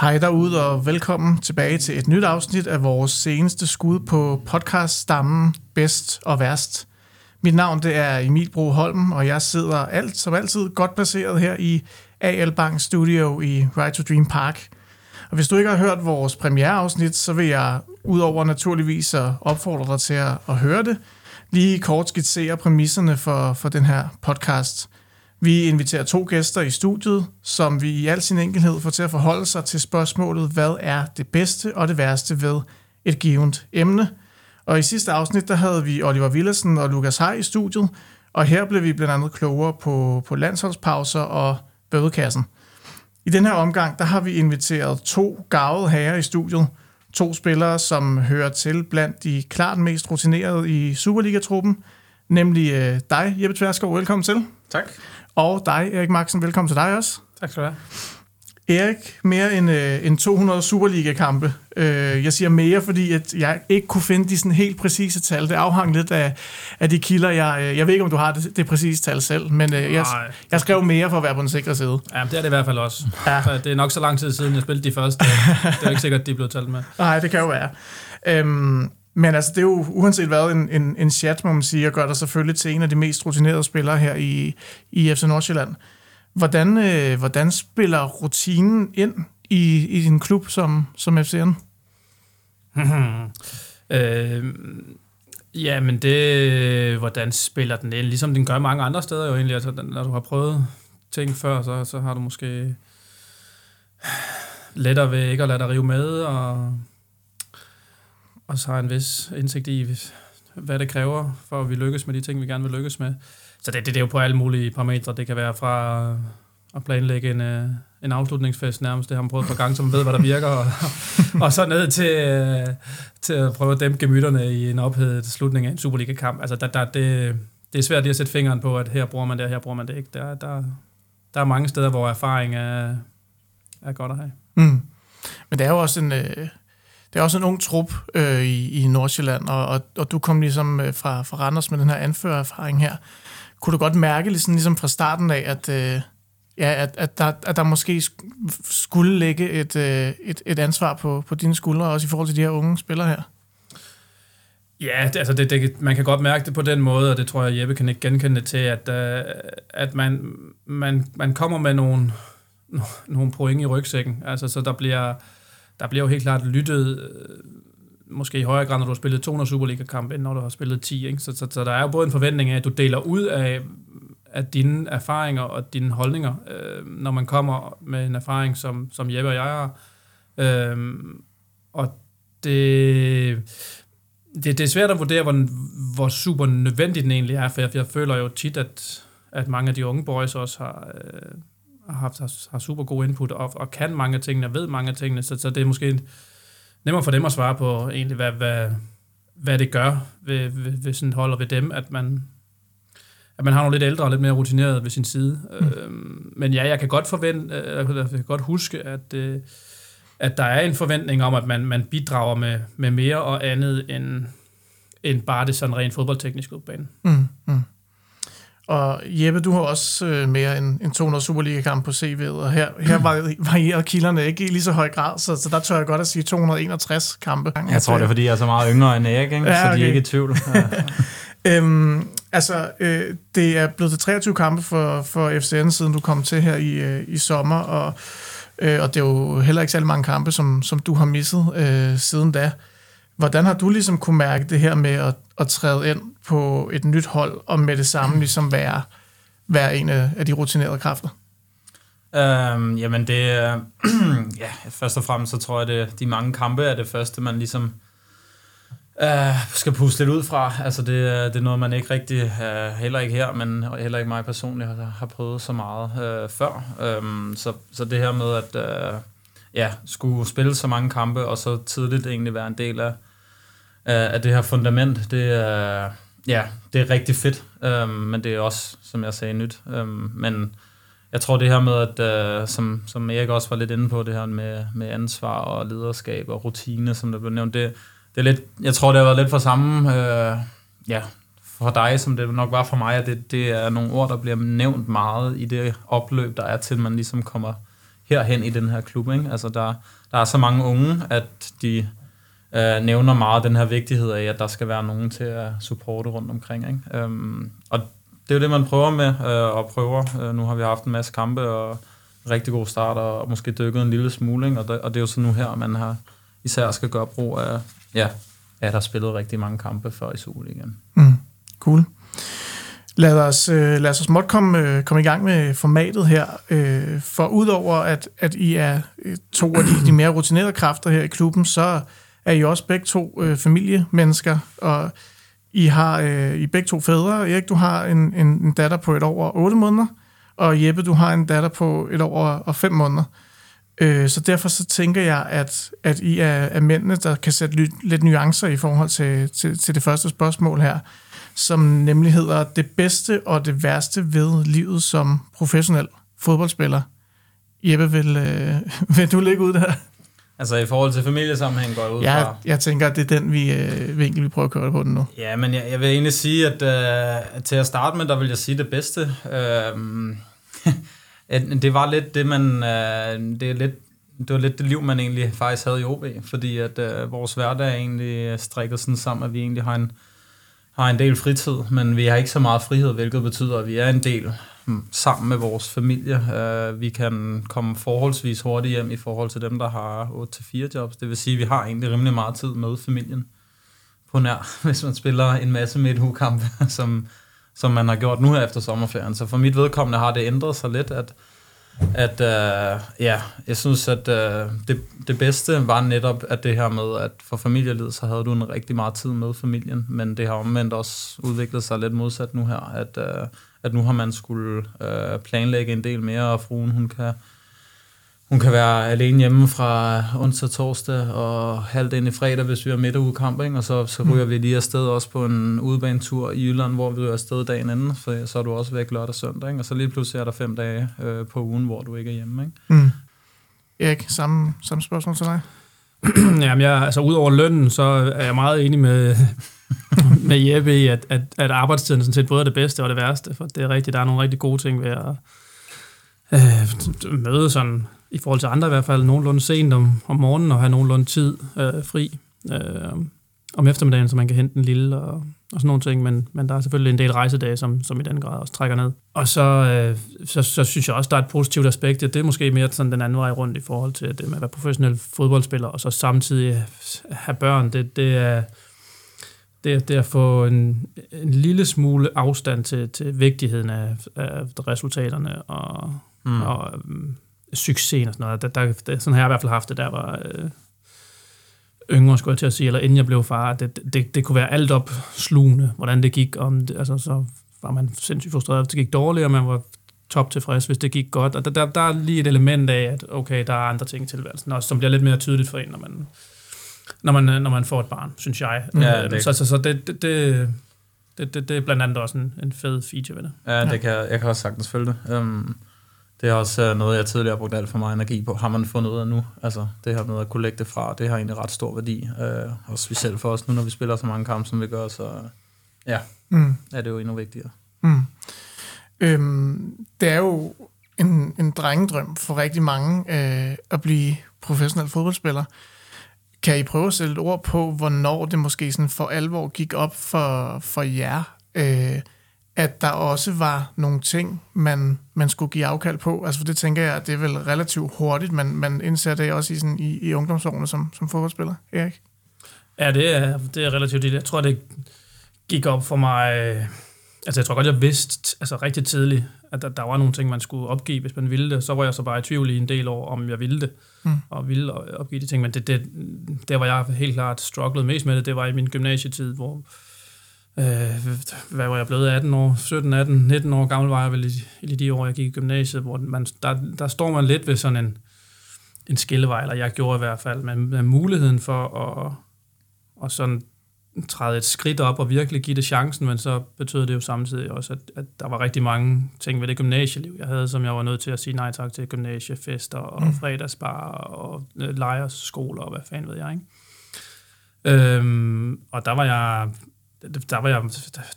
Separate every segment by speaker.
Speaker 1: Hej derude og velkommen tilbage til et nyt afsnit af vores seneste skud på podcaststammen Bedst og Værst. Mit navn det er Emil Bro Holm, og jeg sidder alt som altid godt placeret her i AL Bank Studio i Right to Dream Park. Og hvis du ikke har hørt vores premiereafsnit, så vil jeg udover naturligvis at opfordre dig til at, at høre det, lige kort skitsere præmisserne for, for den her podcast. Vi inviterer to gæster i studiet, som vi i al sin enkelhed får til at forholde sig til spørgsmålet, hvad er det bedste og det værste ved et givet emne. Og i sidste afsnit, der havde vi Oliver Willesen og Lukas Hej i studiet, og her blev vi blandt andet klogere på, på landsholdspauser og bødekassen. I den her omgang, der har vi inviteret to gavede herrer i studiet. To spillere, som hører til blandt de klart mest rutinerede i Superliga-truppen, nemlig øh, dig, Jeppe Tverskov. Velkommen til.
Speaker 2: Tak.
Speaker 1: Og dig, Erik Maxen. Velkommen til dig også.
Speaker 2: Tak skal du have.
Speaker 1: Erik, mere end, øh, end 200 Superliga-kampe. Øh, jeg siger mere, fordi at jeg ikke kunne finde de sådan helt præcise tal. Det afhang lidt af, af de kilder. Jeg, øh, jeg ved ikke, om du har det, det præcise tal selv, men øh, jeg, jeg skrev mere for at være på den sikre side.
Speaker 2: Ja, det er det i hvert fald også.
Speaker 1: Ja.
Speaker 2: Så det er nok så lang tid siden, jeg spillede de første. Det er ikke sikkert, de blevet talt med.
Speaker 1: Nej, det kan jo være. Øhm, men altså, det er jo uanset hvad en, en, en chat, må man sige, og gør dig selvfølgelig til en af de mest rutinerede spillere her i, i FC Nordsjælland. Hvordan, øh, hvordan spiller rutinen ind i, i din klub som, som FCN?
Speaker 2: øh, ja, men det... Hvordan spiller den ind? Ligesom den gør mange andre steder jo egentlig. Altså, når du har prøvet ting før, så, så har du måske lettere ved ikke at lade dig rive med, og, og så har en vis indsigt i, hvad det kræver, for at vi lykkes med de ting, vi gerne vil lykkes med. Så det, det, det er jo på alle mulige parametre. Det kan være fra øh, at planlægge en, øh, en afslutningsfest nærmest. Det har man prøvet på gang, så man ved, hvad der virker. Og, og så ned til, øh, til at prøve at dæmpe gemytterne i en ophedet slutning af en Superliga-kamp. Altså, der, der, det, det er svært lige at sætte fingeren på, at her bruger man det, og her bruger man det ikke. Der, der, der er mange steder, hvor erfaring er, er godt at have.
Speaker 1: Mm. Men det er jo også en, øh, det er også en ung trup øh, i, i Nordsjælland, og, og, og du kom ligesom øh, fra, fra Randers med den her anførererfaring her. Kunne du godt mærke ligesom, ligesom fra starten af, at, øh, ja, at, at, der, at der måske skulle ligge et, øh, et, et ansvar på, på dine skuldre, også i forhold til de her unge spillere her?
Speaker 2: Ja, det, altså det, det, man kan godt mærke det på den måde, og det tror jeg, Jeppe kan ikke genkende det til, at, øh, at man, man, man kommer med nogle, nogle point i rygsækken. Altså, så der bliver, der bliver jo helt klart lyttet, øh, måske i højere grad, når du har spillet 200 Superliga-kampe, end når du har spillet 10. Ikke? Så, så, så der er jo både en forventning af, at du deler ud af, af dine erfaringer og dine holdninger, øh, når man kommer med en erfaring, som, som Jeppe og jeg har. Øh, og det det, det er svært at vurdere, hvor, hvor super nødvendigt den egentlig er, for jeg, jeg føler jo tit, at, at mange af de unge boys også har, øh, har haft har, super god input og, og kan mange af tingene, og ved mange af tingene, så, så det er måske nemmere for dem at svare på egentlig, hvad, hvad, hvad det gør ved, ved, ved sådan et hold og ved dem, at man, at man har nogle lidt ældre og lidt mere rutineret ved sin side. Mm. Øhm, men ja, jeg kan godt forvente, øh, jeg kan godt huske, at øh, at der er en forventning om, at man, man bidrager med, med mere og andet end, end bare det sådan rent fodboldtekniske udbane.
Speaker 1: Mm, mm. Og Jeppe, du har også øh, mere end, end 200 Superliga-kampe på CV'et, og her, her vari- varierer kilderne ikke i lige så høj grad, så, så der tør jeg godt at sige 261 kampe.
Speaker 3: Jeg tror, det er, fordi jeg er så meget yngre end Erik, ikke?
Speaker 1: Ja,
Speaker 3: så de
Speaker 1: okay.
Speaker 3: er ikke i tvivl. Ja.
Speaker 1: Øhm, altså, øh, det er blevet til 23 kampe for, for FCN, siden du kom til her i, øh, i sommer, og, øh, og det er jo heller ikke særlig mange kampe, som, som du har misset øh, siden da. Hvordan har du ligesom kunne mærke det her med at, at træde ind på et nyt hold, og med det samme ligesom være, være en af, de rutinerede kræfter?
Speaker 3: Øhm, jamen det er, ja, først og fremmest så tror jeg, det de mange kampe er det første, man ligesom øh, skal puste lidt ud fra. Altså det, er- det er noget, man ikke rigtig, øh, heller ikke her, men heller ikke mig personligt, har, har prøvet så meget øh, før. Øhm, så, så det her med at øh, ja, skulle spille så mange kampe, og så tidligt egentlig være en del af, af det her fundament, det er, ja, det er rigtig fedt, øhm, men det er også, som jeg sagde, nyt. Øhm, men jeg tror det her med, at øh, som, som Erik også var lidt inde på, det her med, med ansvar og lederskab og rutine, som der blev nævnt, det, det er lidt, jeg tror det har været lidt for samme, øh, ja, for dig, som det nok var for mig, at det, det er nogle ord, der bliver nævnt meget i det opløb, der er til, man ligesom kommer herhen i den her klub. Ikke? Altså, der, der er så mange unge, at de øh, nævner meget den her vigtighed af, at der skal være nogen til at supporte rundt omkring. Ikke? Øhm, og det er jo det, man prøver med, øh, og prøver. Øh, nu har vi haft en masse kampe, og rigtig god start, og måske dykket en lille smule, ikke? Og, det, og det er jo så nu her, man har især skal gøre brug af, ja, at der spillet rigtig mange kampe før i Superligaen.
Speaker 1: Mm, cool. Lad os, øh, lad os småt komme, øh, komme i gang med formatet her. Øh, for udover at, at I er øh, to af de, de mere rutinerede kræfter her i klubben, så er I også begge to øh, familiemennesker, og I har øh, I begge to fædre. Erik, du har en, en, en datter på et år og otte måneder, og Jeppe, du har en datter på et år og fem måneder. Øh, så derfor så tænker jeg, at, at I er, er mændene, der kan sætte lidt, lidt nuancer i forhold til, til, til det første spørgsmål her som nemlig hedder det bedste og det værste ved livet som professionel fodboldspiller. Jeppe, vil, øh, vil du ligge ud der?
Speaker 3: Altså i forhold til familiesammenhæng går jeg ud
Speaker 1: ja,
Speaker 3: fra?
Speaker 1: Jeg tænker, at det er den vi, øh, vinkel, vi prøver at køre på den nu.
Speaker 3: Ja, men jeg, jeg vil egentlig sige, at øh, til at starte med, der vil jeg sige det bedste. Øh, det var lidt det, man... Øh, det er lidt det var lidt det liv, man egentlig faktisk havde i OB, fordi at øh, vores hverdag er egentlig strikket sådan sammen, at vi egentlig har en, har en del fritid, men vi har ikke så meget frihed, hvilket betyder, at vi er en del sammen med vores familie. Uh, vi kan komme forholdsvis hurtigt hjem i forhold til dem, der har 8-4 jobs. Det vil sige, at vi har egentlig rimelig meget tid med familien på nær, hvis man spiller en masse midtugkampe, som, som man har gjort nu her efter sommerferien. Så for mit vedkommende har det ændret sig lidt, at at øh, ja, jeg synes, at øh, det, det bedste var netop at det her med, at for familielivet, så havde du en rigtig meget tid med familien, men det har omvendt også udviklet sig lidt modsat nu her, at, øh, at nu har man skulle øh, planlægge en del mere, og fruen hun kan hun kan være alene hjemme fra onsdag torsdag og halvt ind i fredag, hvis vi har midtugekamp, ikke? og så, så ryger vi lige afsted også på en udebanetur i Jylland, hvor vi er afsted dagen inden, for så er du også væk lørdag og søndag, ikke? og så lige pludselig er der fem dage øh, på ugen, hvor du ikke er hjemme. Ikke?
Speaker 1: Mm. Erik, samme, samme spørgsmål til dig?
Speaker 2: Jamen, jeg, altså, udover lønnen, så er jeg meget enig med, med Jeppe i, at, at, at arbejdstiden sådan set både er det bedste og det værste, for det er rigtigt, der er nogle rigtig gode ting ved at øh, møde sådan i forhold til andre i hvert fald, nogenlunde sent om, om morgenen og have nogenlunde tid øh, fri øh, om eftermiddagen, så man kan hente en lille og, og sådan nogle ting, men, men der er selvfølgelig en del rejsedage, som, som i den grad også trækker ned. Og så, øh, så, så synes jeg også, der er et positivt aspekt, det er måske mere sådan den anden vej rundt i forhold til det med øh, at være professionel fodboldspiller, og så samtidig have børn, det, det er det, det at få en, en lille smule afstand til, til vigtigheden af, af resultaterne og, mm. og succesen og sådan noget. Der, der, der, sådan har jeg i hvert fald haft det, der var øh, yngre, skulle jeg til at sige, eller inden jeg blev far. Det, det, det kunne være alt op slugende, hvordan det gik. Om det, altså, så var man sindssygt frustreret, hvis det gik dårligt, og man var top tilfreds, hvis det gik godt. Og der, der, der er lige et element af, at okay, der er andre ting i tilværelsen, også, som bliver lidt mere tydeligt for en, når man, når man, når man får et barn, synes jeg. Ja, det. Så, så, så det, det, det, det, det, det er blandt andet også en, en fed feature ved det.
Speaker 3: Ja, det ja. Kan, jeg kan også sagtens følge det. Um, det er også øh, noget, jeg tidligere har brugt alt for meget energi på. Har man fundet ud af nu? Altså, det her med at kunne lægge det fra, det har egentlig ret stor værdi. Øh, og specielt for os nu, når vi spiller så mange kampe, som vi gør, så ja, mm. er det jo endnu vigtigere. Mm.
Speaker 1: Øhm, det er jo en, en drengedrøm for rigtig mange øh, at blive professionel fodboldspiller. Kan I prøve at sætte et ord på, hvornår det måske sådan for alvor gik op for, for jer, øh, at der også var nogle ting, man, man skulle give afkald på. Altså for det tænker jeg, at det er vel relativt hurtigt, man, man indser det også i, sådan, i, i ungdomsårene som, som fodboldspiller. Erik?
Speaker 2: Ja, det er, det er relativt det. Jeg tror, det gik op for mig... Øh, altså jeg tror godt, jeg vidste altså, rigtig tidligt, at der, der var nogle ting, man skulle opgive, hvis man ville det. Så var jeg så bare i tvivl i en del år, om jeg ville det, mm. og ville opgive de ting. Men det, det, der, hvor jeg helt klart strugglede mest med det, det var i min gymnasietid, hvor øh, hvad var jeg blevet, 18 år, 17, 18, 19 år gammel var jeg vel i, i de år, jeg gik i gymnasiet, hvor man, der, der står man lidt ved sådan en, en skillevej, eller jeg gjorde i hvert fald, med, med muligheden for at, at sådan træde et skridt op og virkelig give det chancen, men så betød det jo samtidig også, at, at der var rigtig mange ting ved det gymnasieliv, jeg havde, som jeg var nødt til at sige nej tak til gymnasiefester og mm. fredagsbar og øh, lejersskoler og hvad fanden ved jeg, ikke? Øhm, og der var jeg der var jeg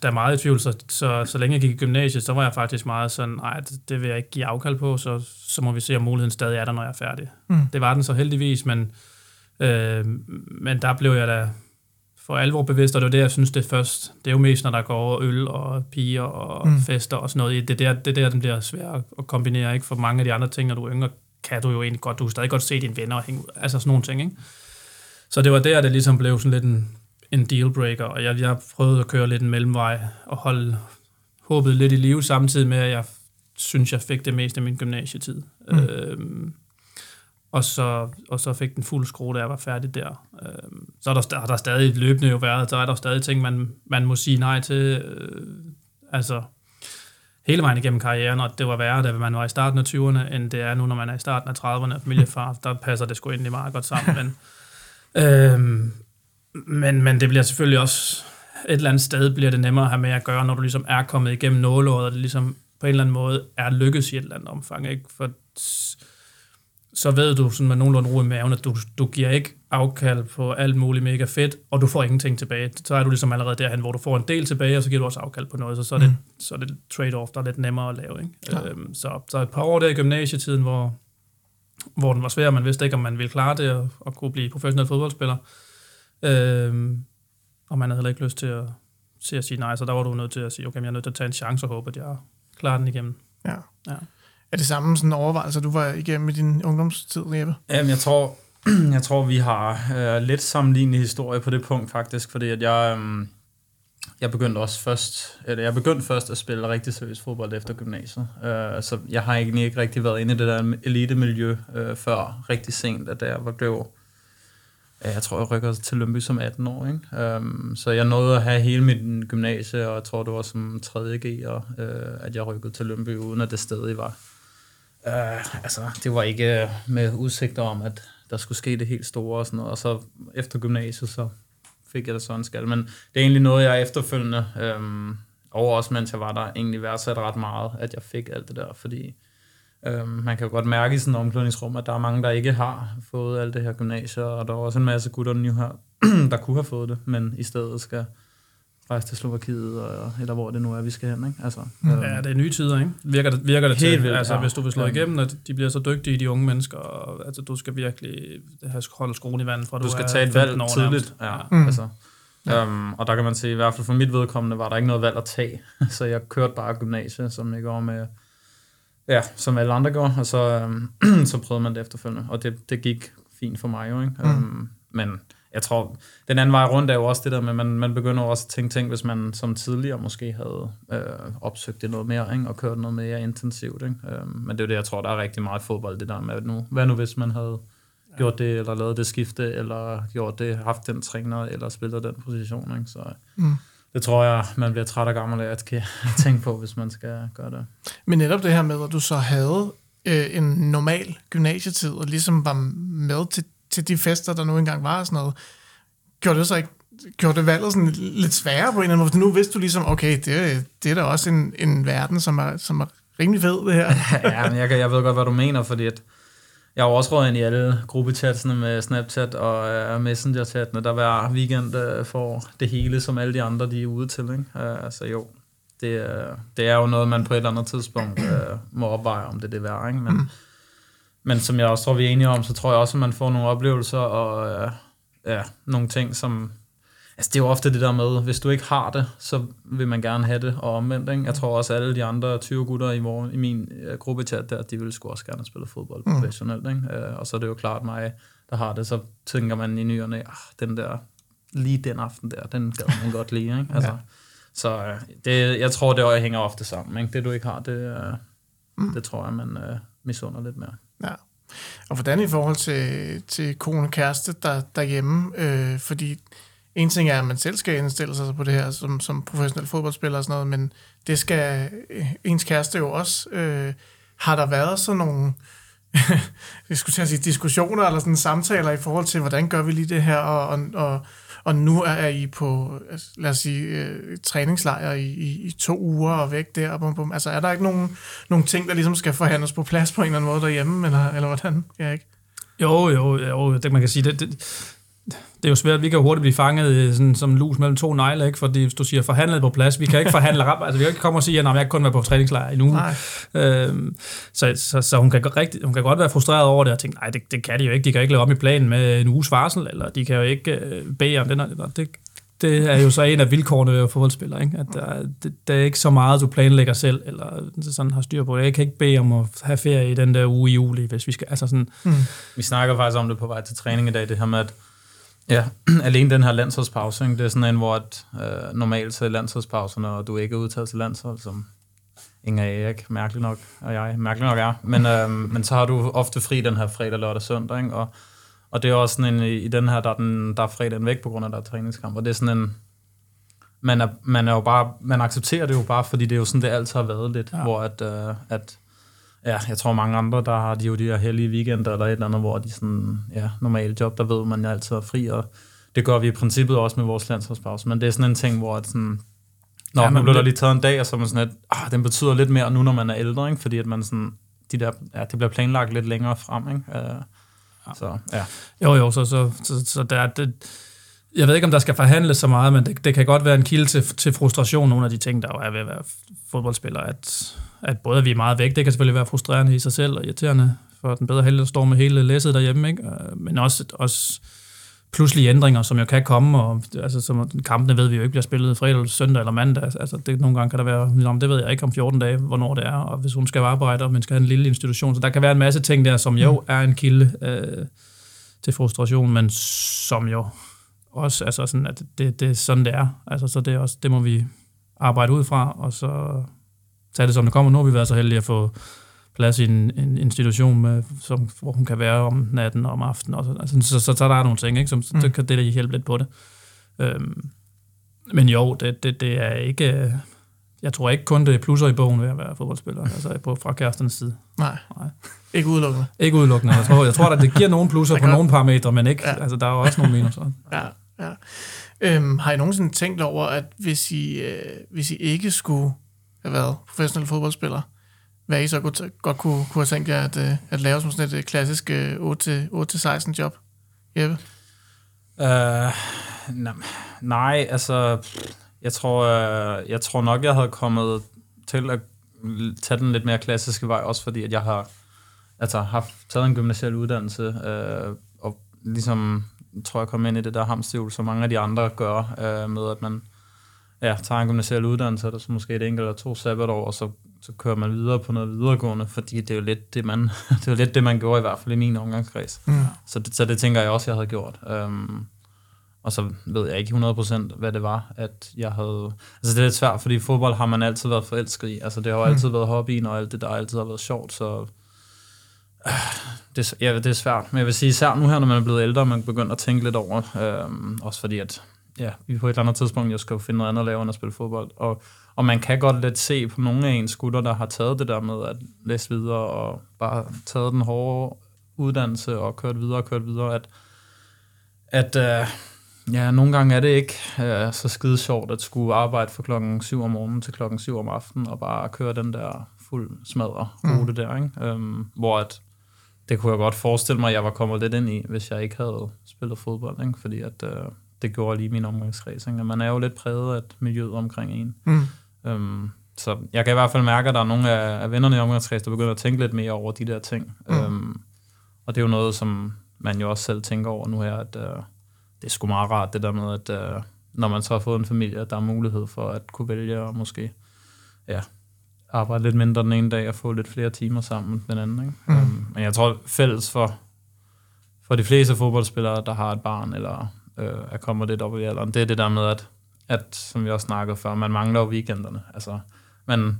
Speaker 2: der er meget i tvivl, så, så, så længe jeg gik i gymnasiet, så var jeg faktisk meget sådan, nej, det, det vil jeg ikke give afkald på, så, så må vi se, om muligheden stadig er der, når jeg er færdig. Mm. Det var den så heldigvis, men, øh, men der blev jeg da for alvor bevidst, og det er det, jeg synes, det er først. Det er jo mest, når der går over øl og piger og mm. fester og sådan noget. Det er der, det er der, den bliver svær at kombinere, ikke? For mange af de andre ting, når du er yngre, kan du jo egentlig godt, du kan stadig godt se dine venner og hænge ud. Altså sådan nogle ting, ikke? Så det var der, det ligesom blev sådan lidt en, en dealbreaker, og jeg, jeg prøvede at køre lidt en mellemvej og holde håbet lidt i live, samtidig med, at jeg synes, jeg fik det meste af min gymnasietid. Mm. Øhm, og så, og så fik den fuld skrue, da jeg var færdig der. Øhm, så er der, har der stadig løbende jo været, så er der stadig ting, man, man må sige nej til. Øh, altså, hele vejen igennem karrieren, og det var værre, da man var i starten af 20'erne, end det er nu, når man er i starten af 30'erne familiefar. Der passer det sgu egentlig meget godt sammen. Men, øhm, men, men det bliver selvfølgelig også, et eller andet sted bliver det nemmere at have med at gøre, når du ligesom er kommet igennem nåleåret, og det ligesom på en eller anden måde er lykkes i et eller andet omfang. Ikke? For så ved du sådan med nogenlunde ro i maven, at du, du giver ikke afkald på alt muligt mega fedt, og du får ingenting tilbage. Så er du ligesom allerede derhen, hvor du får en del tilbage, og så giver du også afkald på noget, så, så er det, mm. så er det trade-off, der er lidt nemmere at lave. Ikke? Øhm, så, så et par år der i gymnasietiden, hvor, hvor den var svær, man vidste ikke, om man ville klare det, og, og kunne blive professionel fodboldspiller. Øhm, og man havde heller ikke lyst til at, til at sige nej, så der var du nødt til at sige, okay, jeg er nødt til at tage en chance og håbe, at jeg klarer den igennem.
Speaker 1: Ja. ja. Er det samme sådan overvejelser, du var igennem i din ungdomstid, Jeppe?
Speaker 3: Jamen, jeg tror, jeg tror vi har øh, lidt sammenlignende historie på det punkt faktisk, fordi at jeg, øh, jeg begyndte også først, eller jeg begyndte først at spille rigtig seriøs fodbold efter gymnasiet. Øh, så jeg har egentlig ikke rigtig været inde i det der elite-miljø øh, før rigtig sent, at jeg var blev jeg tror, jeg rykker til Lønby som 18 år. Ikke? Um, så jeg nåede at have hele mit gymnasie, og jeg tror, det var som 3. G, og, uh, at jeg rykkede til Lønby, uden at det stadig var Uh, altså, det var ikke øh, med udsigter om, at der skulle ske det helt store og sådan noget. Og så efter gymnasiet, så fik jeg det sådan skal. Men det er egentlig noget, jeg efterfølgende, øhm, og også mens jeg var der, egentlig værdsat ret meget, at jeg fik alt det der, fordi øhm, man kan jo godt mærke i sådan en omklædningsrum, at der er mange, der ikke har fået alt det her gymnasiet, og der er også en masse gutter nu her, der kunne have fået det, men i stedet skal rejse til Slovakiet, og, eller hvor det nu er, vi skal hen. Ikke? Altså,
Speaker 2: mm. øhm, ja, det er nye tider, ikke? Virker det, virker det Helt til? Vildt, altså, ja. Hvis du vil slå ja. igennem, at de bliver så dygtige, de unge mennesker, og, altså, du skal virkelig have holde skoen i vandet, fra
Speaker 3: du,
Speaker 2: du
Speaker 3: skal tage et valg tidligt. Ja, mm. altså, ja. Um, og der kan man sige, i hvert fald for mit vedkommende, var der ikke noget valg at tage. så jeg kørte bare gymnasiet, som jeg går med, ja, som alle andre går, og så, um, så prøvede man det efterfølgende. Og det, det gik fint for mig jo, ikke? Mm. Um, men jeg tror, den anden vej rundt er jo også det der med, at man, man begynder også at tænke ting, hvis man som tidligere måske havde øh, opsøgt det noget mere, ikke? og kørt noget mere intensivt. Ikke? Øh, men det er jo det, jeg tror, der er rigtig meget fodbold, det der med, nu, hvad nu hvis man havde ja. gjort det, eller lavet det skifte, eller gjort det, haft den træner, eller spillet den position. Ikke? Så mm. det tror jeg, man bliver træt og gammel af at tænke på, hvis man skal gøre det.
Speaker 1: Men netop det her med, at du så havde øh, en normal gymnasietid, og ligesom var med til til de fester, der nu engang var og sådan noget, gjorde det så ikke gjorde det valget sådan lidt sværere på en eller anden måde? Nu vidste du ligesom, okay, det, det er da også en, en verden, som er, som er rimelig fed, det her.
Speaker 3: ja, men jeg, jeg ved godt, hvad du mener, fordi at jeg har også råd ind i alle gruppechatsene med Snapchat og uh, Messenger-chattene, der hver weekend uh, får det hele, som alle de andre, de er ude til. Ikke? Uh, så jo, det, uh, det er jo noget, man på et eller andet tidspunkt uh, må opveje, om det er det værd. Ikke? Men, mm. Men som jeg også tror, vi er enige om, så tror jeg også, at man får nogle oplevelser og øh, ja, nogle ting, som... Altså, det er jo ofte det der med, hvis du ikke har det, så vil man gerne have det, og omvendt. Ikke? Jeg tror også, at alle de andre 20 gutter i, vor, i min uh, gruppechat der, de vil sgu også gerne spille fodbold mm. professionelt. Ikke? Uh, og så er det jo klart mig, der har det, så tænker man i nyerne, ah, den der, lige den aften der, den gad man godt lide. Ikke? Altså, ja. Så uh, det, jeg tror, det hænger ofte sammen. Ikke? Det du ikke har, det, uh, mm. det tror jeg, man uh, misunder lidt mere.
Speaker 1: Ja. Og hvordan i forhold til, til kone og kæreste der, derhjemme? Øh, fordi en ting er, at man selv skal indstille sig på det her som, som professionel fodboldspiller og sådan noget, men det skal øh, ens kæreste jo også. Øh, har der været sådan nogle jeg skulle sige, diskussioner eller sådan samtaler i forhold til, hvordan gør vi lige det her, og, og, og og nu er I på, altså, lad os sige, øh, træningslejr i, i, i to uger og væk der. Bum, bum. Altså er der ikke nogen, nogen ting, der ligesom skal forhandles på plads på en eller anden måde derhjemme, eller, eller hvordan? Ja, ikke?
Speaker 2: Jo, jo, jo, det man kan sige, det, det, det er jo svært, vi kan hurtigt blive fanget sådan, som lus mellem to negle, ikke? fordi hvis du siger forhandlet på plads, vi kan ikke forhandle rap, altså vi kan ikke komme og sige, at jeg kan kun være på træningslejr i nu. Øhm, så, så, så, hun, kan rigtig, hun kan godt være frustreret over det, og tænke, nej, det, det kan de jo ikke, de kan ikke lave op i planen med en uges varsel, eller de kan jo ikke øh, bede om den, eller det, det er jo så en af vilkårene ved at fodboldspiller, ikke? at der, det, der er ikke så meget, du planlægger selv, eller sådan har styr på det. Jeg kan ikke bede om at have ferie i den der uge i juli, hvis vi skal, altså sådan... Mm.
Speaker 3: Vi snakker faktisk om det på vej til træning i dag, det her med, at Ja, alene den her landsholdspause, ikke? det er sådan en, hvor at, øh, normalt til landsholdspause, når du ikke er udtaget til landshold, som Inger Erik, mærkeligt nok, og jeg mærkeligt nok er. Men, øh, men så har du ofte fri den her fredag, lørdag, søndag, ikke? Og, og det er også sådan en, i den her, der er, den, der er fredagen væk på grund af, der er træningskamp, og det er sådan en, man, er, man, er jo bare, man accepterer det jo bare, fordi det er jo sådan, det altid har været lidt, ja. hvor at, øh, at Ja, jeg tror mange andre, der har de jo de her hellige weekender eller et eller andet, hvor de sådan, ja, normale job, der ved man jo altid er fri, og det gør vi i princippet også med vores landsholdspause, men det er sådan en ting, hvor at sådan, Nå, ja, nu bliver der lige taget en dag, og så er man sådan, at ah, den betyder lidt mere nu, når man er ældre, ikke? fordi at man sådan, de der, ja, det bliver planlagt lidt længere frem. Ikke? Uh, ja. Så, ja.
Speaker 2: Jo, jo, så, så, så, så der, det, jeg ved ikke, om der skal forhandles så meget, men det, det kan godt være en kilde til, til frustration, nogle af de ting, der er ved at være fodboldspiller, at, at både vi er meget væk, det kan selvfølgelig være frustrerende i sig selv og irriterende for den bedre heldig, der står med hele læsset derhjemme, ikke? Øh, men også, også pludselige ændringer, som jo kan komme, og altså, som kampene ved vi jo ikke bliver spillet fredag, søndag eller mandag. Altså, det, nogle gange kan der være, det ved jeg ikke om 14 dage, hvornår det er, og hvis hun skal arbejde, og man skal have en lille institution. Så der kan være en masse ting der, som jo mm. er en kilde øh, til frustration, men som jo også, altså sådan, at det, det er sådan, det er. Altså, så det, er også, det må vi arbejde ud fra, og så tage det, som det kommer. Nu har vi været så heldige at få plads i en, en institution, med, som, hvor hun kan være om natten og om aftenen. Og så, altså, så, så, så der er nogle ting, ikke, som mm. så kan det hjælpe lidt på det. Øhm, men jo, det, det, det er ikke... Jeg tror ikke kun det er plusser i bogen ved at være fodboldspiller, altså på, fra kæresternes side.
Speaker 1: Nej. Nej. Ikke udelukkende.
Speaker 2: Ikke udelukkende. Jeg tror, jeg tror at det giver nogle plusser på nogle parametre, men ikke, ja. altså, der er også nogle minuser.
Speaker 1: Ja. Ja. Øhm, har I nogensinde tænkt over, at hvis I, øh, hvis I ikke skulle have været professionelle fodboldspillere, hvad I så godt, godt kunne, kunne have tænkt jer at, øh, at lave som sådan et øh, klassisk øh, 8-16 job? Jeppe?
Speaker 3: Uh, nej, altså, jeg tror, øh, jeg tror nok, jeg havde kommet til at tage den lidt mere klassiske vej, også fordi at jeg har altså, haft taget en gymnasial uddannelse, øh, og ligesom tror jeg kommer ind i det der hamsterhjul, som mange af de andre gør, øh, med at man ja, tager en gymnasial uddannelse, og så måske et enkelt eller to sabbatår, og så, så kører man videre på noget videregående, fordi det er jo lidt det, man, det er lidt det, man gjorde i hvert fald i min omgangskreds. Mm. Så, det, så det tænker jeg også, jeg havde gjort. Um, og så ved jeg ikke 100% hvad det var, at jeg havde... Altså det er lidt svært, fordi fodbold har man altid været forelsket i. Altså det har jo altid mm. været hobbyen, og alt det der altid har været sjovt, så det, ja, det er svært. Men jeg vil sige, især nu her, når man er blevet ældre, man begynder at tænke lidt over, øh, også fordi at ja, vi på et eller andet tidspunkt jeg skal finde noget andet at lave end at spille fodbold. Og, og man kan godt lidt se på nogle af ens gutter, der har taget det der med at læse videre og bare taget den hårde uddannelse og kørt videre og kørt videre, at, at øh, ja, nogle gange er det ikke øh, så skide sjovt at skulle arbejde fra klokken 7 om morgenen til klokken 7 om aftenen og bare køre den der fuld smadre rute mm. der, ikke? Øhm, hvor at det kunne jeg godt forestille mig, at jeg var kommet lidt ind i, hvis jeg ikke havde spillet fodbold, ikke? fordi at, øh, det gjorde lige min omgangskreds. Ikke? Man er jo lidt præget af miljøet omkring en. Mm. Øhm, så jeg kan i hvert fald mærke, at der er nogle af, af vennerne i omgangskreds, der begynder at tænke lidt mere over de der ting. Mm. Øhm, og det er jo noget, som man jo også selv tænker over nu her, at øh, det er sgu meget rart, det der med, at øh, når man så har fået en familie, at der er mulighed for at kunne vælge og måske ja, arbejde lidt mindre den ene dag og få lidt flere timer sammen den anden. Ikke? Mm. Um, men jeg tror fælles for, for de fleste fodboldspillere, der har et barn eller øh, er kommet lidt op i alderen, det er det der med, at, at som vi også snakkede før, man mangler jo weekenderne. Altså, man,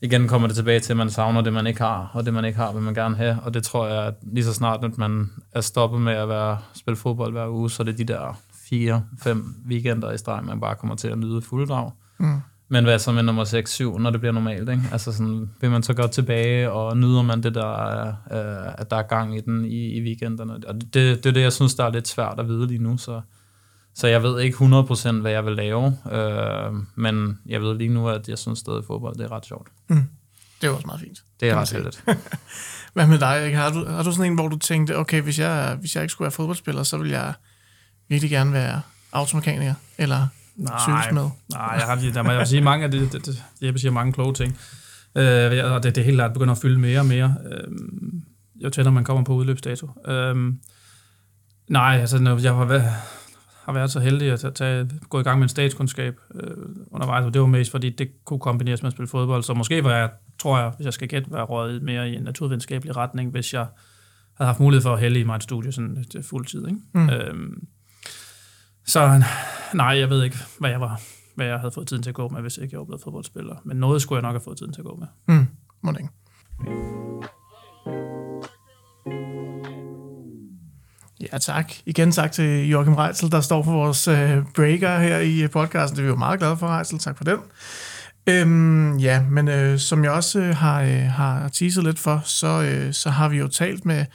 Speaker 3: igen kommer det tilbage til, at man savner det, man ikke har, og det, man ikke har, vil man gerne have. Og det tror jeg, at lige så snart, at man er stoppet med at være, spille fodbold hver uge, så er det de der fire, fem weekender i streg, man bare kommer til at nyde fulddrag. Mm. Men hvad så med nummer 6-7, når det bliver normalt? Ikke? Altså sådan, vil man så gå tilbage, og nyder man det der, øh, at der er gang i den i, i weekenderne? Og det, det er det, jeg synes, der er lidt svært at vide lige nu. Så, så jeg ved ikke 100% hvad jeg vil lave, øh, men jeg ved lige nu, at jeg synes stadig fodbold, det er ret sjovt. Mm.
Speaker 1: Det er også meget fint.
Speaker 3: Det er ret heldigt.
Speaker 1: hvad med dig? Ikke? Har, du, har du sådan en, hvor du tænkte, okay, hvis jeg, hvis jeg ikke skulle være fodboldspiller, så vil jeg virkelig gerne være automekaniker eller cykelsmed?
Speaker 2: Nej, jeg har lige, der må jeg sige mange af det, det, det Jeppe siger mange kloge ting. Øh, og det, det er helt klart begynder at fylde mere og mere, øh, jo tættere man kommer på udløbsdato. Øh, nej, altså når jeg har været, har været så heldig at tage, gå i gang med en statskundskab øh, undervejs, og det var mest fordi, det kunne kombineres med at spille fodbold, så måske var jeg, tror jeg, hvis jeg skal gætte, være røget mere i en naturvidenskabelig retning, hvis jeg havde haft mulighed for at hælde i mig et studie sådan til fuld tid. Ikke? Mm. Øhm, så nej, jeg ved ikke, hvad jeg var hvad jeg havde fået tiden til at gå med, hvis ikke jeg var blevet fodboldspiller. Men noget skulle jeg nok have fået tiden til at gå med.
Speaker 1: Mm, må ikke. Ja, tak. Igen tak til Joachim Reitzel, der står for vores øh, breaker her i podcasten. Det er vi jo meget glade for, Reitzel. Tak for den. Øhm, ja, men øh, som jeg også øh, har, øh, har teaset lidt for, så, øh, så har vi jo talt med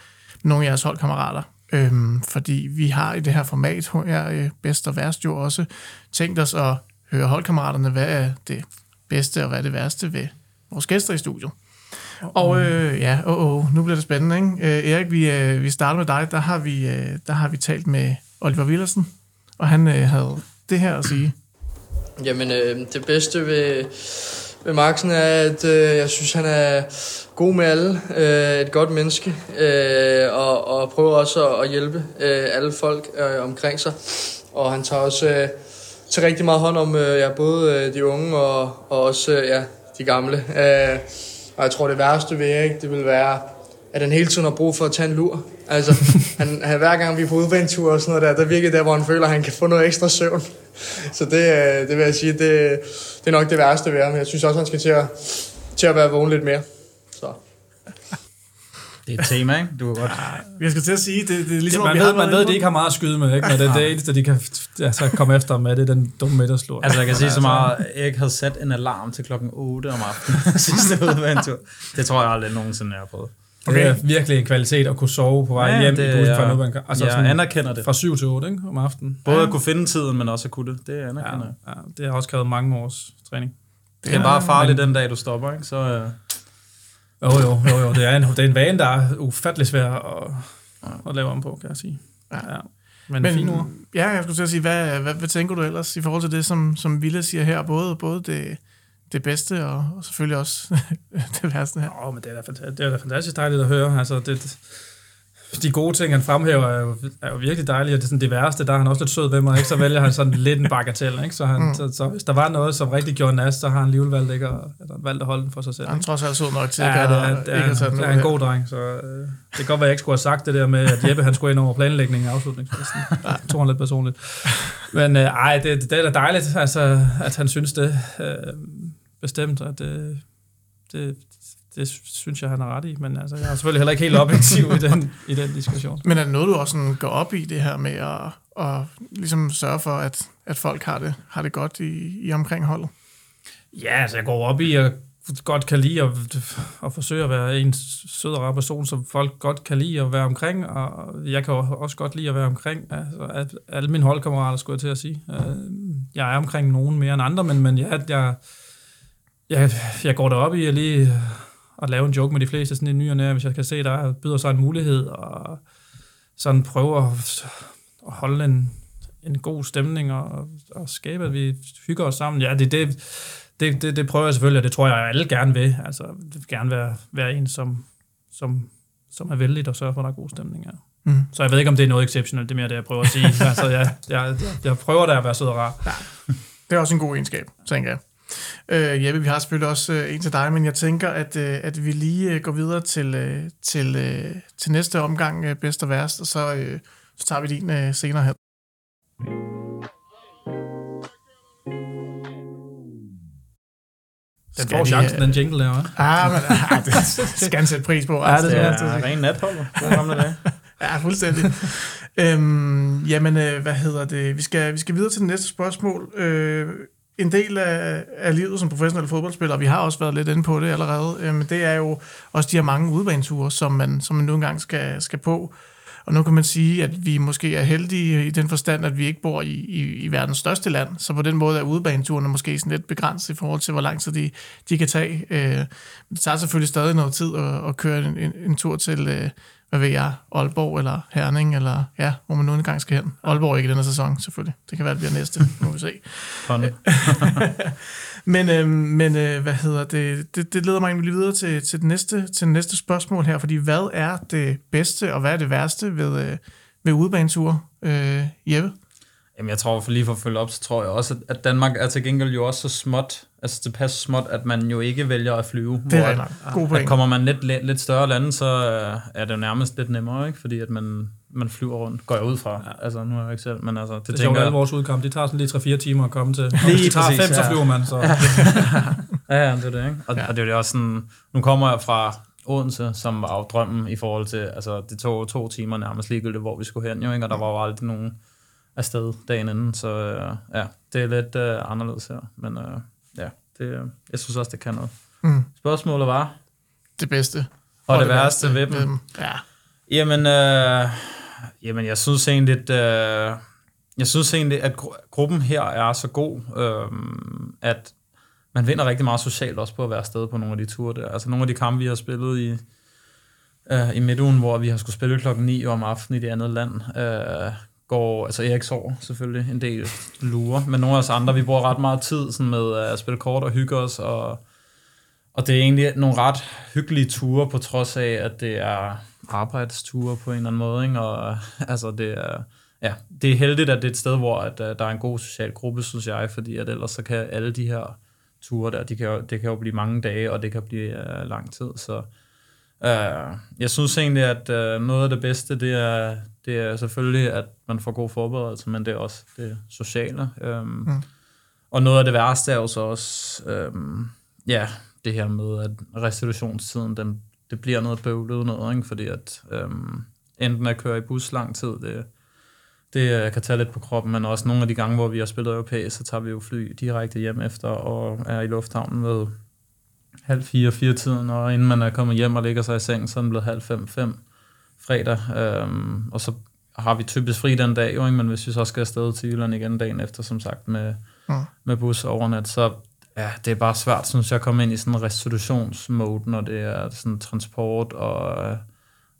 Speaker 1: nogle af jeres holdkammerater, øhm, fordi vi har i det her format her, øh, bedst og værst jo også tænkt os at høre holdkammeraterne, hvad er det bedste og hvad er det værste ved vores gæster i studiet. Og øh, ja, åh, oh, oh, nu bliver det spændende, ikke? Øh, Erik, vi, øh, vi starter med dig. Der har vi, øh, der har vi talt med Oliver Willersen, og han øh, havde det her at sige.
Speaker 4: Jamen, øh, det bedste ved, ved Maxen er, at øh, jeg synes, han er god med alle, øh, et godt menneske, øh, og, og prøver også at, at hjælpe øh, alle folk øh, omkring sig. Og han tager også øh, til rigtig meget hånd om øh, ja, både øh, de unge og, og også øh, ja, de gamle. Øh, og jeg tror, det værste ved Erik, det vil være, at han hele tiden har brug for at tage en lur. Altså, han, han, hver gang vi er på udventur og sådan noget der, der virker der, hvor han føler, at han kan få noget ekstra søvn. Så det, øh, det vil jeg sige, det, det er nok det værste ved ham. Jeg synes også, han skal til at, til at være vågen lidt mere. Så.
Speaker 3: Det er et tema, ikke? Du kan godt...
Speaker 1: Ja, jeg skal til at sige, det, det er ligesom...
Speaker 2: Man, ved, man ved, at de ikke har meget at skyde med, ikke? Når det er det eneste, de kan altså, komme efter med, det er den dumme middagslur.
Speaker 3: Altså, jeg kan sige så meget, Erik havde sat en alarm til klokken 8 om aftenen sidste udventur. Det tror jeg aldrig nogensinde, jeg har prøvet.
Speaker 2: Okay. Det er virkelig en kvalitet at kunne sove på vej ja, hjem det, i bussen fra ja, Altså
Speaker 3: jeg
Speaker 2: sådan
Speaker 3: anerkender det.
Speaker 2: Fra 7 til 8 ikke, om aftenen.
Speaker 3: Både ja. at kunne finde tiden, men også at kunne det. Det anerkender
Speaker 2: ja, ja, det har også krævet mange års træning.
Speaker 3: Det er ja, bare farligt men, den dag, du stopper, ikke? Så, uh...
Speaker 2: Jo, jo, jo, jo. Det er en, det er en vane, der er ufattelig svær at, at lave om på, kan jeg sige. Ja. ja. Men, Men fin ord.
Speaker 1: Ja, jeg skulle til at sige, hvad, hvad, hvad tænker du ellers i forhold til det, som, som Ville siger her? Både, både det, det bedste og, og selvfølgelig også det værste her.
Speaker 2: Åh, oh, men det er, da, det er da fantastisk dejligt at høre. Altså, det, de gode ting, han fremhæver, er jo, er jo virkelig dejlige, og det er sådan det værste, der er han også lidt sød ved mig, ikke? så vælger han sådan lidt en bagatel, ikke? Så, han, mm. så, så, hvis der var noget, som rigtig gjorde nas, så har han alligevel valgt, ikke, at, eller valgt at holde den for sig selv.
Speaker 1: Han tror også, sød nok til,
Speaker 2: ja,
Speaker 1: at
Speaker 2: det er, det er, er en god dreng, så øh, det kan godt være, jeg ikke skulle have sagt det der med, at Jeppe han skulle ind over planlægningen af afslutningsfesten. Ja, det tror han lidt personligt. Men øh, ej, det, det er da dejligt, altså, at han synes det øh, bestemt, at det, det, det synes jeg, han har ret i, men altså, jeg er selvfølgelig heller ikke helt objektiv i, den, i den diskussion.
Speaker 1: Men er det noget, du også sådan går op i, det her med at, at ligesom sørge for, at, at folk har det, har det godt i, i omkring holdet?
Speaker 2: Ja, altså jeg går op i at godt kan lide at, at forsøge at være en sød og rar person, som folk godt kan lide at være omkring, og jeg kan også godt lide at være omkring. Altså, alle mine holdkammerater, skulle jeg til at sige. Øh, jeg er omkring nogen mere end andre, men, men jeg, jeg, jeg, jeg går derop i at lige at lave en joke med de fleste sådan i ny og nær, hvis jeg kan se, der byder sig en mulighed, og sådan prøve at, at holde en, en god stemning og, og skabe, at vi hygger os sammen. Ja, det, det, det, det, det prøver jeg selvfølgelig, og det tror jeg, at alle gerne vil. Altså, det vil gerne være, være en, som, som, som er vældig og sørger for, at der er god stemning. Ja. Mm. Så jeg ved ikke, om det er noget exceptionelt, det er mere det, jeg prøver at sige. altså, jeg, jeg, jeg prøver da at være sød og rar. Ja.
Speaker 1: Det er også en god egenskab, tænker jeg. Øh, Jeppe, vi har selvfølgelig også øh, en til dig, men jeg tænker, at, øh, at vi lige øh, går videre til, øh, til, øh, til næste omgang, øh, bedst og værst, og så, øh, så tager vi din øh, senere her.
Speaker 2: Den får chancen, den jingle der, hva'?
Speaker 1: Ah, men ah, det skal han sætte pris på.
Speaker 3: Ja, det, er, det er ren natholder.
Speaker 1: ja, fuldstændig. øhm, jamen, øh, hvad hedder det? Vi skal, vi skal videre til det næste spørgsmål. Øh, en del af, af livet som professionel fodboldspiller, vi har også været lidt inde på det allerede, øh, men det er jo også de her mange udbaneture, som man, som man nu engang skal, skal på. Og nu kan man sige, at vi måske er heldige i den forstand, at vi ikke bor i, i, i verdens største land, så på den måde er udbaneturene måske sådan lidt begrænset i forhold til, hvor lang tid de, de kan tage. Øh, det tager selvfølgelig stadig noget tid at, at køre en, en, en tur til, øh, hvad ved jeg, Aalborg eller Herning, eller ja, hvor man nu engang skal hen. Aalborg ikke i denne sæson, selvfølgelig. Det kan være, det bliver næste, må vi se. men øh, men øh, hvad hedder det, det, det leder mig egentlig videre til, til, det næste, til det næste spørgsmål her, fordi hvad er det bedste, og hvad er det værste ved, øh, ved udebaneture, øh, Jeppe?
Speaker 3: Jamen jeg tror, for lige for at følge op, så tror jeg også, at Danmark er til gengæld jo også så småt, altså det passer småt, at man jo ikke vælger at flyve.
Speaker 1: Det er God point.
Speaker 3: At kommer man lidt, lidt, større lande, så øh, er det jo nærmest lidt nemmere, ikke? fordi at man, man flyver rundt, går jeg ud fra. Ja. Altså nu er jeg ikke selv, men altså... Det,
Speaker 2: det tænker alle vores udkamp, det tager sådan lige 3-4 timer at komme til. Lige Hvis det tager 5, ja. så flyver man. Så.
Speaker 3: ja, ja, det er det, ikke? Og, ja. og det er jo også sådan, nu kommer jeg fra Odense, som var jo drømmen i forhold til, altså det tog to timer nærmest ligegyldigt, hvor vi skulle hen, jo, ikke? og der var jo aldrig nogen afsted dagen inden, så øh, ja, det er lidt øh, anderledes her, men øh, ja, det, øh, jeg synes også, det kan noget. Mm. Spørgsmålet var?
Speaker 1: Det bedste.
Speaker 3: Og, og det, det værste, værste ved dem?
Speaker 1: Ja.
Speaker 3: Jamen, øh, jamen, jeg synes egentlig, øh, jeg synes egentlig, at gruppen her er så god, øh, at man vinder rigtig meget socialt også på at være afsted på nogle af de ture der. Altså nogle af de kampe, vi har spillet i, øh, i midtugen, hvor vi har skulle spille klokken 9 om aftenen i det andet land, øh, går, altså Erik sover selvfølgelig en del lurer, men nogle af os andre, vi bruger ret meget tid sådan med øh, at spille kort og hygge os, og, og det er egentlig nogle ret hyggelige ture, på trods af, at det er arbejdsture på en eller anden måde, ikke? og øh, altså det er, ja, det er heldigt, at det er et sted, hvor at, øh, der er en god social gruppe, synes jeg, fordi at ellers så kan alle de her ture der, de kan jo, det kan jo blive mange dage, og det kan blive uh, lang tid, så uh, jeg synes egentlig, at uh, noget af det bedste, det er, det er selvfølgelig, at man får god forberedelse, men det er også det sociale. Um, mm. Og noget af det værste er jo så også, um, ja, det her med, at restitutionstiden, den, det bliver noget bøvlet noget, ikke? fordi at um, enten at køre i bus lang tid, det, det øh, kan tage lidt på kroppen, men også nogle af de gange, hvor vi har spillet europæisk, så tager vi jo fly direkte hjem efter og er i lufthavnen ved halv fire, fire tiden, og inden man er kommet hjem og ligger sig i seng, så er den blevet halv fem, fem fredag, øhm, og så har vi typisk fri den dag, jo, ikke? men hvis vi så skal afsted til Jylland igen dagen efter, som sagt, med, mm. med bus overnat, så ja, det er bare svært, synes jeg, at komme ind i sådan en restitutionsmode, når det er sådan transport, og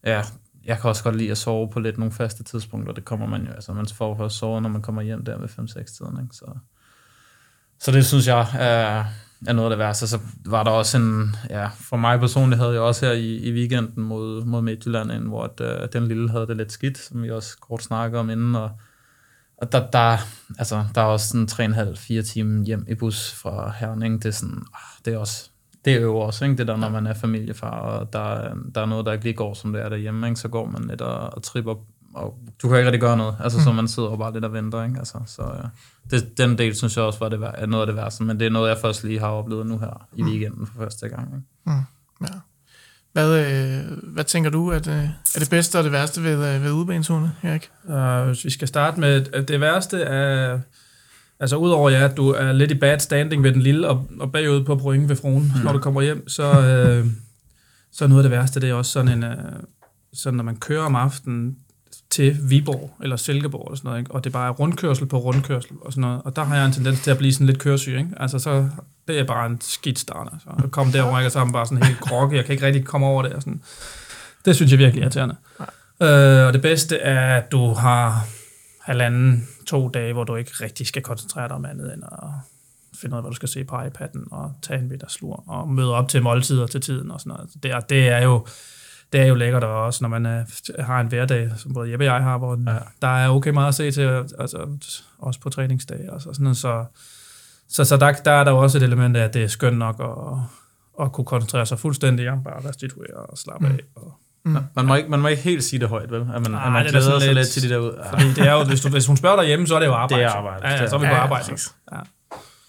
Speaker 3: ja, jeg kan også godt lide at sove på lidt nogle faste tidspunkter, det kommer man jo, altså man får først sove, når man kommer hjem der ved 5-6 tiden, ikke? Så, så det synes jeg er, er noget af det værste. Så var der også en, ja, for mig personligt havde jeg også her i, i weekenden mod, mod Midtjylland, en, hvor at, uh, den lille havde det lidt skidt, som vi også kort snakkede om inden, og, og der, der, altså, der er også sådan 3,5-4 timer hjem i bus fra Herning, det er sådan, ah, det er også, det er jo også, ikke? det der, når man er familiefar, og der, der er noget, der ikke lige går, som det er derhjemme, ikke? så går man lidt og, og tripper, og du kan ikke rigtig gøre noget, altså, mm. så man sidder og bare lidt og venter, ikke? Altså, så ja. det, den del, synes jeg også var det, er noget af det værste, men det er noget, jeg først lige har oplevet nu her i mm. weekenden for første gang. Ikke?
Speaker 1: Mm. Ja. Hvad, øh, hvad tænker du at, øh, er det bedste og det værste ved, øh, ved udebaneturene, Erik?
Speaker 2: Uh, hvis vi skal starte med, det værste er, altså udover ja, at du er lidt i bad standing ved den lille, og, og bagud på point ved fruen, mm. når du kommer hjem, så, øh, så noget af det værste, det er også sådan en, øh, sådan når man kører om aftenen, til Viborg eller Silkeborg og sådan noget, ikke? og det bare er rundkørsel på rundkørsel og sådan noget, og der har jeg en tendens til at blive sådan lidt køresyg, ikke? altså så, det er bare en skidt start, altså. At komme derover, ikke? og så er man bare sådan helt grokke, jeg kan ikke rigtig komme over det, og sådan. det synes jeg virkelig er irriterende. Øh, og det bedste er, at du har halvanden, to dage, hvor du ikke rigtig skal koncentrere dig om andet end at finde ud af, hvad du skal se på iPad'en, og tage en slur, og møde op til måltider til tiden og sådan noget. Det, det er jo det er jo lækkert også, når man er, har en hverdag, som både Jeppe og jeg har, hvor ja. der er okay meget at se til, altså, også på træningsdag og så sådan noget. Så, så, så der, der er der jo også et element af, at det er skønt nok at, at kunne koncentrere sig fuldstændig om bare at restituere og slappe mm. af. Og,
Speaker 3: Mm. Man, må ikke, man må ikke helt sige det højt, vel? At man, Ej, at man det glæder sig lidt til de der ud.
Speaker 2: Fordi det er jo, hvis, du, hvis hun spørger dig hjemme, så er det jo arbejde.
Speaker 3: Det er arbejde.
Speaker 2: Ja, ja, så er vi på ja, arbejde. Ja.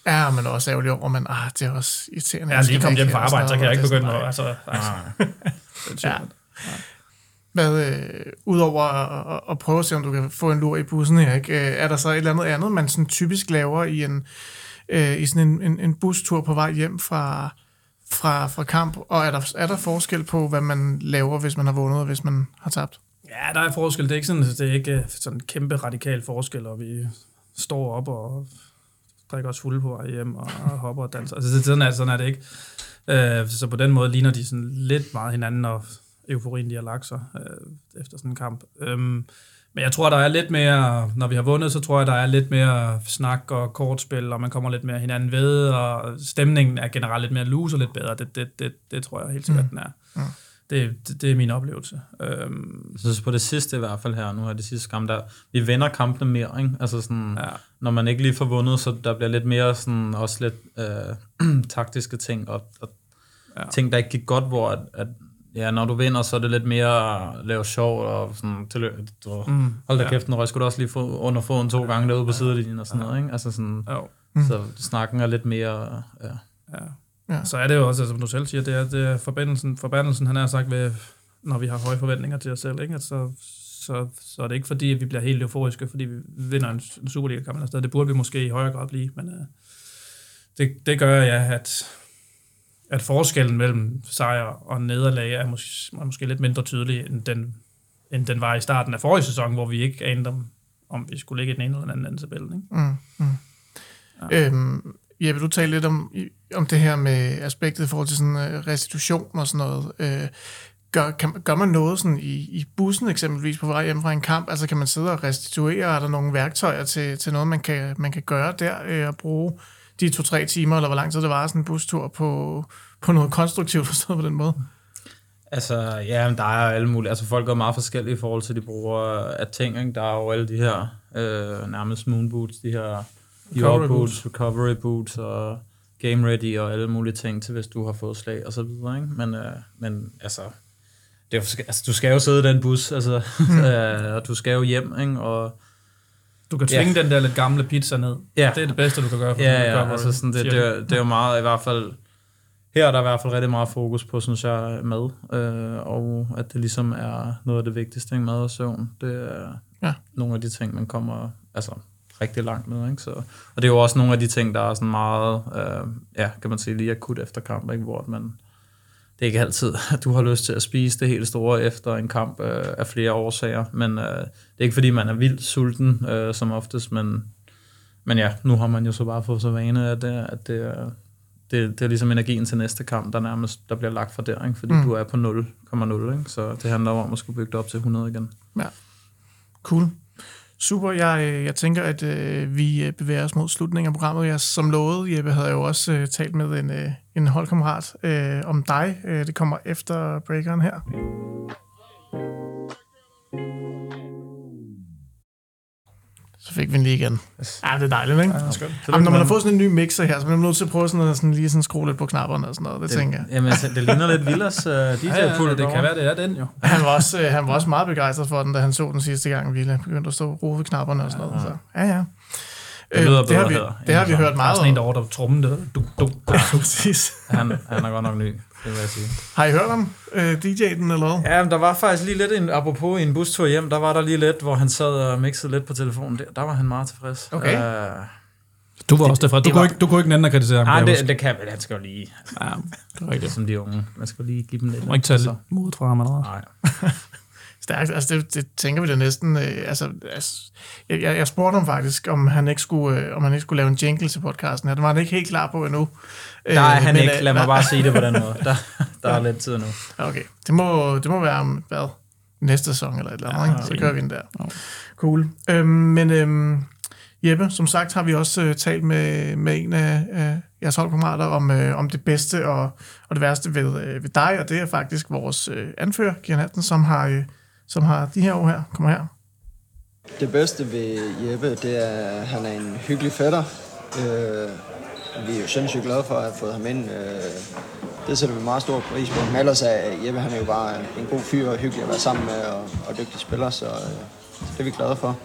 Speaker 1: Ja, men også ærgerligt over, men ah, det er også irriterende.
Speaker 2: Ja, lige kom hjem fra arbejde, så kan jeg ikke begynde noget. Altså, altså.
Speaker 1: ja. Hvad, øh, udover at, at, at prøve at se, om du kan få en lur i bussen her, ikke? Øh, er der så et eller andet andet, man sådan typisk laver i en, øh, i sådan en, en, en bustur på vej hjem fra, fra, fra kamp? Og er der, er der forskel på, hvad man laver, hvis man har vundet, og hvis man har tabt?
Speaker 2: Ja, der er forskel. Det er ikke sådan, det er ikke sådan en kæmpe radikal forskel, og vi står op og drikker os fulde på vej hjem og, og hopper og danser. Altså, sådan er, sådan er det ikke. Øh, så på den måde ligner de sådan lidt meget hinanden, og euforien, de har lagt sig øh, efter sådan en kamp. Øhm, men jeg tror, der er lidt mere, når vi har vundet, så tror jeg, der er lidt mere snak og kortspil, og man kommer lidt mere hinanden ved, og stemningen er generelt lidt mere loose og lidt bedre. Det, det, det, det tror jeg helt sikkert, mm. den er. Mm. Det, det, det er min oplevelse. Øhm.
Speaker 3: Jeg synes på det sidste i hvert fald her, nu er det sidste kamp der, vi vender kampene mere, ikke? Altså sådan, ja. når man ikke lige får vundet, så der bliver lidt mere sådan, også lidt øh, taktiske ting, og, og ja. ting, der ikke gik godt, hvor at, at ja, når du vinder, så er det lidt mere at lave sjov og sådan, til, du, mm, hold da ja. kæft, nu skulle du også lige få under foden to gange derude på sidelinjen og sådan ja. noget, ikke? Altså sådan, jo. så snakken er lidt mere, ja.
Speaker 2: ja. Ja. Så er det jo også, altså, som du selv siger, det er, det er forbandelsen, forbandelsen, han har sagt, ved, når vi har høje forventninger til os selv, ikke? Altså, så, så er det ikke fordi, at vi bliver helt euforiske, fordi vi vinder en, en Superliga-kamp eller Det burde vi måske i højere grad blive, men uh, det, det gør ja, at, at forskellen mellem sejr og nederlag er måske, er måske lidt mindre tydelig, end den, end den var i starten af forrige sæson, hvor vi ikke anede om, om vi skulle ligge i den ene eller den anden tabel. Ikke? Mm, mm.
Speaker 1: Ja. Øhm, Jeppe, du talte lidt om, om det her med aspektet i forhold til sådan uh, restitution og sådan noget. Uh, gør, kan, gør man noget sådan i, i bussen eksempelvis på vej hjem fra en kamp? Altså kan man sidde og restituere? Er der nogle værktøjer til, til noget, man kan, man kan gøre der uh, og bruge de to-tre timer, eller hvor lang tid det var sådan en bustur på, på noget konstruktivt forstået på den måde?
Speaker 3: Altså, ja, der er alle mulige, altså folk er meget forskellige i forhold til, de bruger af ting, ikke? Der er jo alle de her, øh, nærmest moonboots, de her recovery boots, recovery boots og game ready og alle mulige ting til, hvis du har fået slag og så videre, ikke? Men, øh, men altså, det er, altså, du skal jo sidde i den bus, altså, mm. øh, og du skal jo hjem, ikke? Og,
Speaker 2: du kan tvinge ja. den der lidt gamle pizza ned. Ja. Det er det bedste, du kan gøre. For
Speaker 3: ja, ja, altså sådan, det, det, er, det er jo meget, i hvert fald, her er der i hvert fald rigtig meget fokus på, synes jeg, mad, øh, og at det ligesom er noget af det vigtigste, ikke? mad og søvn. Det er ja. nogle af de ting, man kommer, altså rigtig langt med. Ikke? Så, og det er jo også nogle af de ting, der er sådan meget, øh, ja, kan man sige, lige akut efter kamp, ikke? hvor man, det er ikke altid, at du har lyst til at spise det helt store efter en kamp øh, af flere årsager, men øh, det er ikke fordi, man er vildt sulten øh, som oftest, men, men ja, nu har man jo så bare fået så vane, at det, at det, det, det er ligesom energien til næste kamp, der nærmest der bliver lagt for der, ikke? fordi mm. du er på 0,0, ikke? så det handler om at skulle bygge det op til 100 igen. Ja,
Speaker 1: cool. Super, jeg, øh, jeg tænker, at øh, vi øh, bevæger os mod slutningen af programmet. Jeg, som lovet, Jeppe, havde jeg jo også øh, talt med en, øh, en holdkammerat øh, om dig. Øh, det kommer efter breakeren her. Så fik vi den lige igen. Ja, det er dejligt, ikke? Ja, det er Jamen, når man har fået sådan en ny mixer her, så er man nødt til at prøve sådan, sådan, lige sådan skrue lidt på knapperne og sådan noget. Det, det tænker jeg.
Speaker 3: Jamen, det ligner lidt Villers uh, DJ-pult. Ja,
Speaker 2: ja, det kan være, det er den jo.
Speaker 1: Han var, også, øh, han var også meget begejstret for den, da han så den sidste gang, Ville begyndte at stå og ved knapperne og sådan noget. Så, ja, ja.
Speaker 3: Det, lyder øh, det har
Speaker 1: vi, det har vi hørt meget om.
Speaker 2: Der er sådan en, der over trummen, der du, du.
Speaker 1: Ja, præcis.
Speaker 3: han, han er godt nok ny det vil jeg sige.
Speaker 1: Har I hørt om øh, DJ'en eller
Speaker 3: hvad? Ja, men der var faktisk lige lidt, en, apropos en bustur hjem, der var der lige lidt, hvor han sad og mixede lidt på telefonen. Der, der var han meget tilfreds.
Speaker 1: Okay. Uh,
Speaker 2: du var også derfra. Du, det kunne, var... ikke, du kunne ikke nænde at kritisere ham.
Speaker 3: Nej, det, det kan man. Han skal jo lige... Ja, det er rigtigt. Som de unge. Man skal lige give dem lidt. Du
Speaker 2: må ikke tage lidt mod fra ham eller Nej.
Speaker 1: Stærkt. Altså, det, det tænker vi da næsten... Øh, altså, altså, jeg, jeg spurgte ham faktisk, om han ikke skulle, øh, om han ikke skulle lave en jingle til podcasten. Det var han ikke helt klar på endnu.
Speaker 3: Nej, øh, han men, ikke. Øh, Lad mig bare sige det på den måde. Der, der er lidt tid nu.
Speaker 1: Okay. Det må, det må være om, hvad? Næste sæson eller et eller andet, ja, Så kører vi den der. Ja. Cool. Øhm, men øhm, Jeppe, som sagt har vi også øh, talt med, med en af øh, jeres holdkammerater om, øh, om det bedste og, og det værste ved, øh, ved dig, og det er faktisk vores øh, anfører, Gian Hansen, som har, øh, som har de her ord her. Kommer her.
Speaker 5: Det bedste ved Jeppe, det er, at han er en hyggelig fætter. Øh, vi er jo sindssygt glade for at have fået ham ind. Øh, det sætter vi meget stor pris på. Men ellers er Jeppe han er jo bare en god fyr og hyggelig at være sammen med og, og dygtig spiller, så øh, det er vi glade for.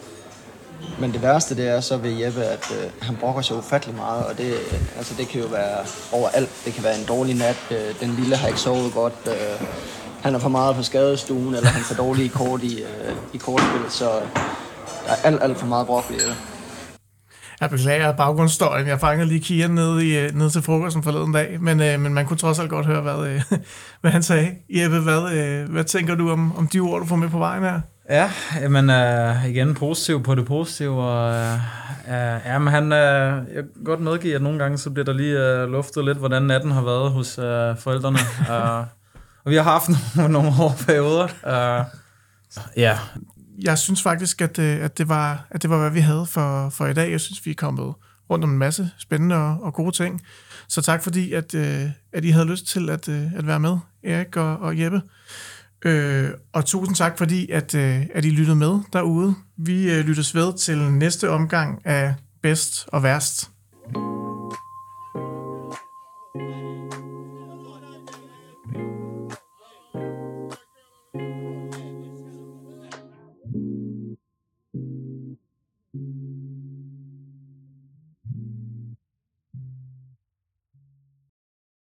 Speaker 5: Men det værste det er så ved Jeppe, at øh, han brokker sig ufattelig meget, og det, øh, altså, det kan jo være overalt. Det kan være en dårlig nat, øh, den lille har ikke sovet godt, øh, han er for meget på skadestuen, eller han er for dårlig i kort i, øh, i kortspillet, så der er alt, alt for meget brok ved Jeppe.
Speaker 1: Jeg beklager baggrundsstøjen. Jeg fangede lige Kian ned, i, øh, ned til frokosten forleden dag, men, øh, men man kunne trods alt godt høre, hvad, øh, hvad han sagde. Jeppe, hvad, øh, hvad tænker du om, om de ord, du får med på vejen her?
Speaker 3: Ja, men uh, igen positiv på det positive, og uh, ja, men han, uh, jeg kan godt medgive, at nogle gange så bliver der lige uh, luftet lidt, hvordan natten har været hos uh, forældrene. uh, og vi har haft nogle, nogle hårde perioder. Uh, ja.
Speaker 1: Jeg synes faktisk, at, det, at, det var, at det var, hvad vi havde for, for i dag. Jeg synes, vi er kommet rundt om en masse spændende og, og gode ting. Så tak fordi, at, øh, at I havde lyst til at, øh, at være med, Erik og, og Jeppe. Øh, og tusind tak fordi, at, at I lyttede med derude. Vi øh, lyttes ved til næste omgang af Bedst og Værst. thank you